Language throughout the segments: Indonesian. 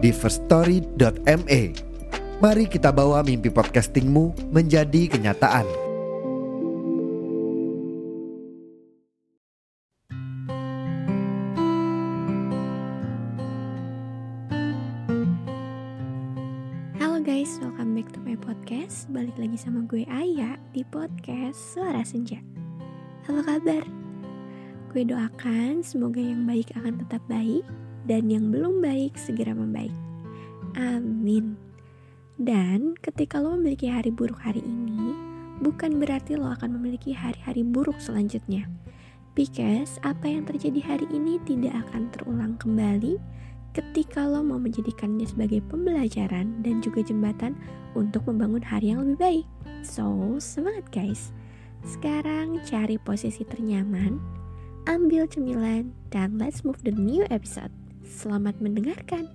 di firststory.me. Mari kita bawa mimpi podcastingmu menjadi kenyataan. Halo guys, welcome back to my podcast. Balik lagi sama gue Aya di podcast Suara Senja. Apa kabar? Gue doakan semoga yang baik akan tetap baik dan yang belum baik segera membaik. Amin. Dan ketika lo memiliki hari buruk hari ini, bukan berarti lo akan memiliki hari-hari buruk selanjutnya. Because apa yang terjadi hari ini tidak akan terulang kembali ketika lo mau menjadikannya sebagai pembelajaran dan juga jembatan untuk membangun hari yang lebih baik. So, semangat guys. Sekarang cari posisi ternyaman, ambil cemilan, dan let's move the new episode. Selamat mendengarkan.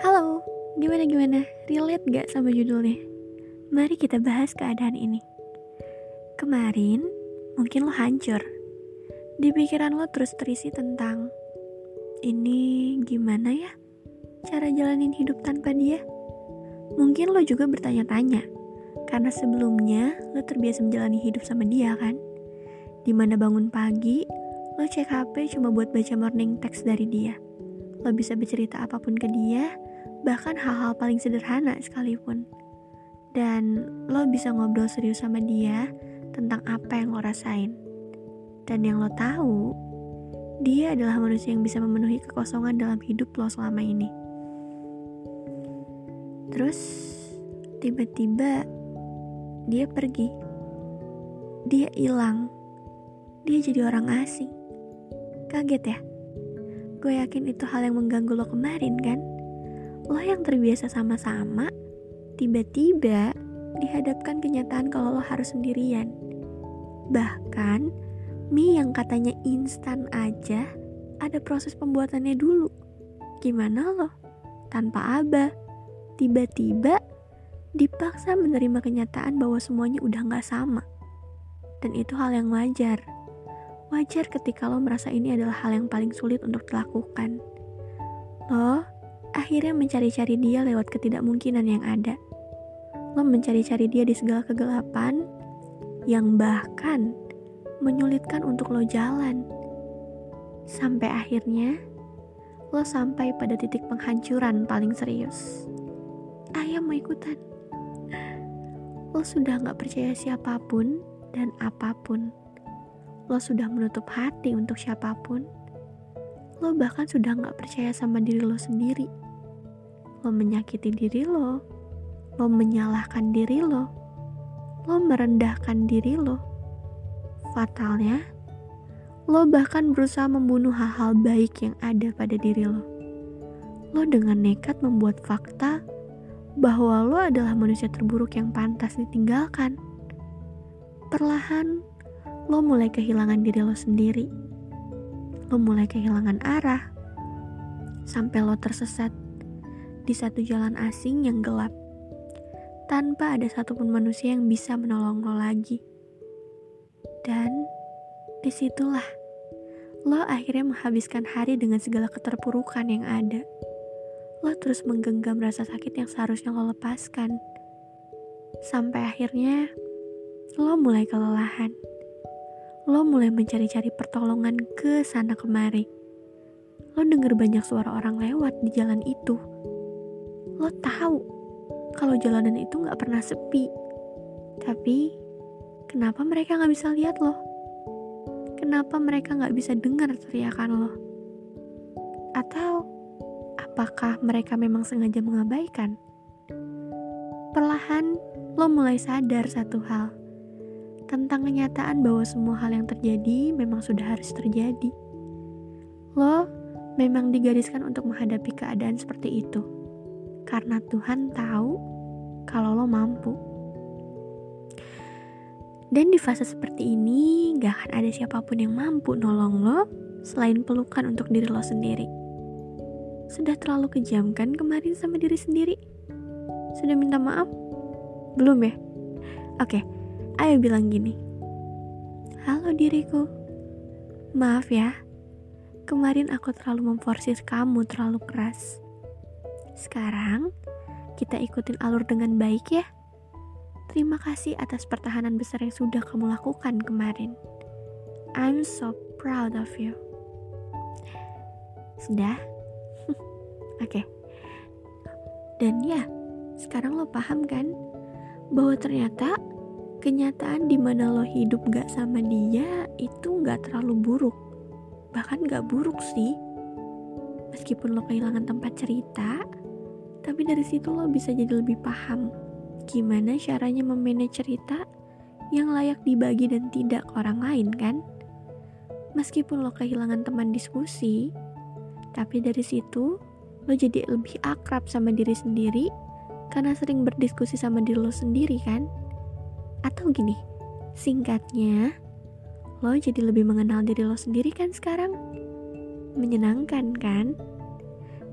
Halo, gimana-gimana? Relate gak sama judulnya? Mari kita bahas keadaan ini. Kemarin, mungkin lo hancur. Di pikiran lo terus terisi tentang ini gimana ya cara jalanin hidup tanpa dia? Mungkin lo juga bertanya-tanya, karena sebelumnya lo terbiasa menjalani hidup sama dia kan? Di mana bangun pagi, lo cek HP cuma buat baca morning text dari dia. Lo bisa bercerita apa pun ke dia, bahkan hal-hal paling sederhana sekalipun. Dan lo bisa ngobrol serius sama dia tentang apa yang lo rasain. Dan yang lo tahu, dia adalah manusia yang bisa memenuhi kekosongan dalam hidup lo selama ini. Terus, tiba-tiba dia pergi. Dia hilang. Dia jadi orang asing. Kaget ya? Gue yakin itu hal yang mengganggu lo kemarin kan? Lo yang terbiasa sama-sama, tiba-tiba dihadapkan kenyataan kalau lo harus sendirian. Bahkan, mie yang katanya instan aja, ada proses pembuatannya dulu. Gimana lo? Tanpa abah, tiba-tiba dipaksa menerima kenyataan bahwa semuanya udah gak sama. Dan itu hal yang wajar. Wajar ketika lo merasa ini adalah hal yang paling sulit untuk dilakukan. Lo akhirnya mencari-cari dia lewat ketidakmungkinan yang ada. Lo mencari-cari dia di segala kegelapan yang bahkan menyulitkan untuk lo jalan. Sampai akhirnya lo sampai pada titik penghancuran paling serius. Mau ikutan. Lo sudah gak percaya siapa pun dan apa pun. Lo sudah menutup hati untuk siapa pun. Lo bahkan sudah gak percaya sama diri lo sendiri. Lo menyakiti diri lo. Lo menyalahkan diri lo. Lo merendahkan diri lo. Fatalnya, lo bahkan berusaha membunuh hal-hal baik yang ada pada diri lo. Lo dengan nekat membuat fakta bahwa lo adalah manusia terburuk yang pantas ditinggalkan. Perlahan, lo mulai kehilangan diri lo sendiri. Lo mulai kehilangan arah, sampai lo tersesat di satu jalan asing yang gelap, tanpa ada satupun manusia yang bisa menolong lo lagi. Dan di situlah lo akhirnya menghabiskan hari dengan segala keterpurukan yang ada. Lo terus menggenggam rasa sakit yang seharusnya lo lepaskan. Sampai akhirnya lo mulai kelelahan. Lo mulai mencari-cari pertolongan ke sana kemari. Lo denger banyak suara orang lewat di jalan itu. Lo tahu kalau jalanan itu gak pernah sepi. Tapi kenapa mereka gak bisa lihat lo? Kenapa mereka gak bisa dengar teriakan lo? Atau apakah mereka memang sengaja mengabaikan? perlahan lo mulai sadar satu hal tentang kenyataan bahwa semua hal yang terjadi memang sudah harus terjadi. Lo memang digariskan untuk menghadapi keadaan seperti itu, karena Tuhan tahu kalau lo mampu. Dan di fase seperti ini, gak akan ada siapa pun yang mampu nolong lo selain pelukan untuk diri lo sendiri. Sudah terlalu kejam kan kemarin sama diri sendiri? Sudah minta maaf? Belum ya? Oke, ayo bilang gini. Halo diriku, maaf ya, kemarin aku terlalu memforsir kamu terlalu keras. Sekarang, kita ikutin alur dengan baik ya. Terima kasih atas pertahanan besar yang sudah kamu lakukan kemarin. I'm so proud of you. Sudah? Oke. okay. Dan ya, sekarang lo paham kan? Bahwa ternyata kenyataan di mana lo hidup gak sama dia itu gak terlalu buruk. Bahkan gak buruk sih. Meskipun lo kehilangan tempat cerita, tapi dari situ lo bisa jadi lebih paham gimana caranya memanage cerita yang layak dibagi dan tidak ke orang lain kan? Meskipun lo kehilangan teman diskusi, tapi dari situ lo jadi lebih akrab sama diri sendiri karena sering berdiskusi sama diri lo sendiri kan? Atau gini, singkatnya, lo jadi lebih mengenal diri lo sendiri kan sekarang? Menyenangkan kan?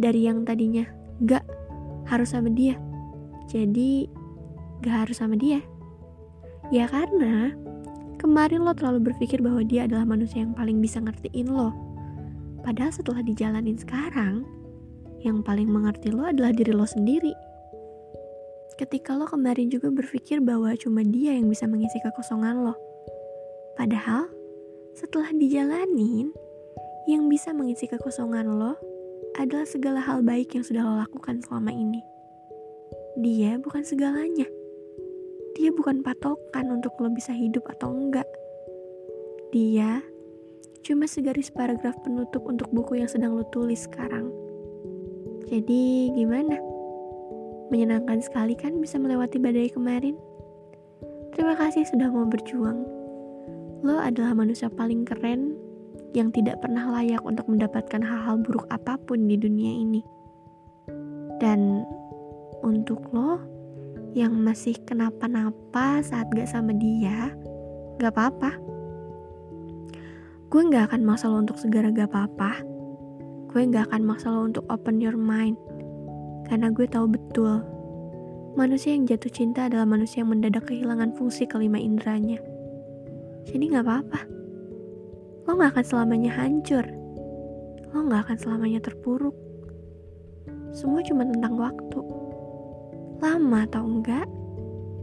Dari yang tadinya gak harus sama dia, jadi gak harus sama dia? Ya karena kemarin lo terlalu berpikir bahwa dia adalah manusia yang paling bisa ngertiin lo. Padahal setelah dijalanin sekarang, yang paling mengerti lo adalah diri lo sendiri. Ketika lo kemarin juga berpikir bahwa cuma dia yang bisa mengisi kekosongan lo. Padahal setelah dijalanin, yang bisa mengisi kekosongan lo adalah segala hal baik yang sudah lo lakukan selama ini. Dia bukan segalanya dia bukan patokan untuk lo bisa hidup atau enggak. Dia cuma segaris paragraf penutup untuk buku yang sedang lo tulis sekarang. Jadi gimana? Menyenangkan sekali kan bisa melewati badai kemarin? Terima kasih sudah mau berjuang. Lo adalah manusia paling keren yang tidak pernah layak untuk mendapatkan hal-hal buruk apa pun di dunia ini. Dan untuk lo, yang masih kenapa-napa saat gak sama dia, gak apa-apa. Gue gak akan maksa lo untuk segera gak apa-apa. Gue gak akan maksa lo untuk open your mind. Karena gue tahu betul, manusia yang jatuh cinta adalah manusia yang mendadak kehilangan fungsi kelima inderanya. Jadi gak apa-apa. Lo gak akan selamanya hancur. Lo gak akan selamanya terpuruk. Semua cuma tentang waktu lama atau enggak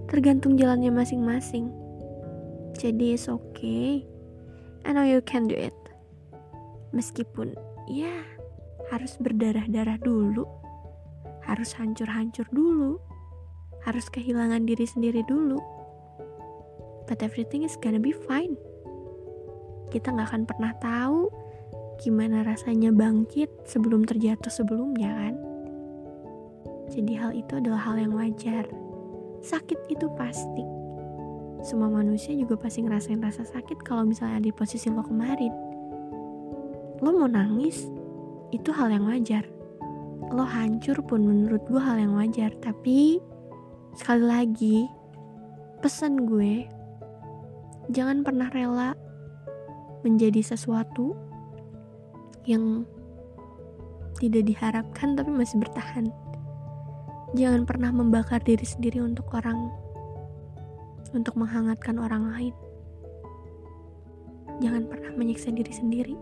tergantung jalannya masing-masing jadi it's okay I know you can do it meskipun ya harus berdarah-darah dulu harus hancur-hancur dulu harus kehilangan diri sendiri dulu but everything is gonna be fine kita nggak akan pernah tahu gimana rasanya bangkit sebelum terjatuh sebelumnya kan jadi hal itu adalah hal yang wajar. Sakit itu pasti. Semua manusia juga pasti ngerasain rasa sakit kalau misalnya di posisi lo kemarin. Lo mau nangis, itu hal yang wajar. Lo hancur pun menurut gue hal yang wajar. Tapi, sekali lagi, pesan gue, jangan pernah rela menjadi sesuatu yang tidak diharapkan tapi masih bertahan. Jangan pernah membakar diri sendiri untuk orang, untuk menghangatkan orang lain. Jangan pernah menyiksa diri sendiri.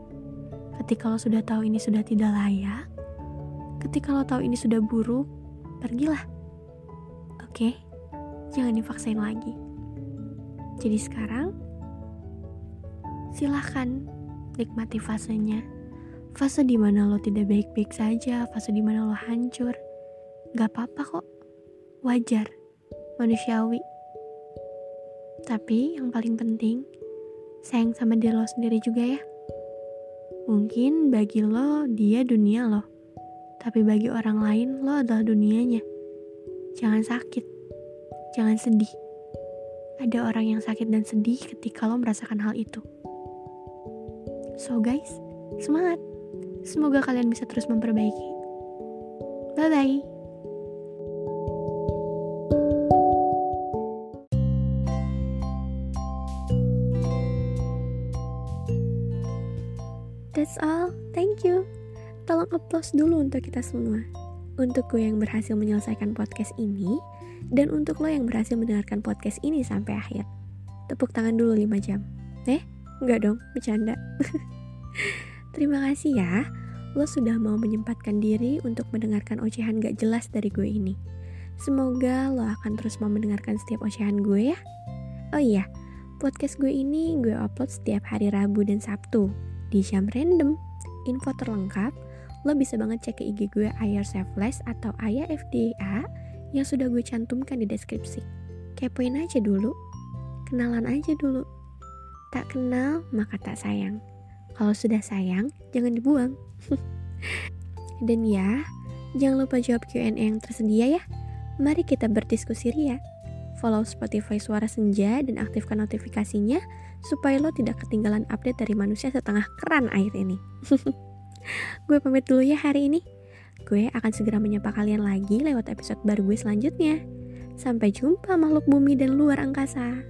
Ketika lo sudah tahu ini sudah tidak layak, ketika lo tahu ini sudah buruk, pergilah. Oke, jangan dipaksain lagi. Jadi sekarang, silahkan nikmati fasenya. Fase di mana lo tidak baik-baik saja, fase di mana lo hancur, Gak apa-apa kok, wajar, manusiawi. Tapi yang paling penting, sayang sama diri lo sendiri juga ya. Mungkin bagi lo, dia dunia lo. Tapi bagi orang lain, lo adalah dunianya. Jangan sakit, Jangan sedih. Ada orang yang sakit dan sedih ketika lo merasakan hal itu. So guys, semangat. Semoga kalian bisa terus memperbaiki. Bye-bye. That's all. Thank you. Tolong applause dulu untuk kita semua. Untuk gue yang berhasil menyelesaikan podcast ini, dan untuk lo yang berhasil mendengarkan podcast ini sampai akhir. Tepuk tangan dulu 5 jam. Eh, enggak dong, bercanda. Terima kasih ya, lo sudah mau menyempatkan diri untuk mendengarkan ocehan gak jelas dari gue ini. Semoga lo akan terus mau mendengarkan setiap ocehan gue ya. Oh iya, podcast gue ini gue upload setiap hari Rabu dan Sabtu di jam random. Info terlengkap, lo bisa banget cek ke IG gue Ayar Selfless atau Ayah FDA yang sudah gue cantumkan di deskripsi. Kepoin aja dulu, kenalan aja dulu. Tak kenal, maka tak sayang. Kalau sudah sayang, jangan dibuang. Dan ya, jangan lupa jawab Q&A yang tersedia ya. Mari kita berdiskusi ria. Follow Spotify Suara Senja dan aktifkan notifikasinya supaya lo tidak ketinggalan update dari manusia setengah keran air ini. gue pamit dulu ya hari ini. Gue akan segera menyapa kalian lagi lewat episode baru gue selanjutnya. Sampai jumpa makhluk bumi dan luar angkasa.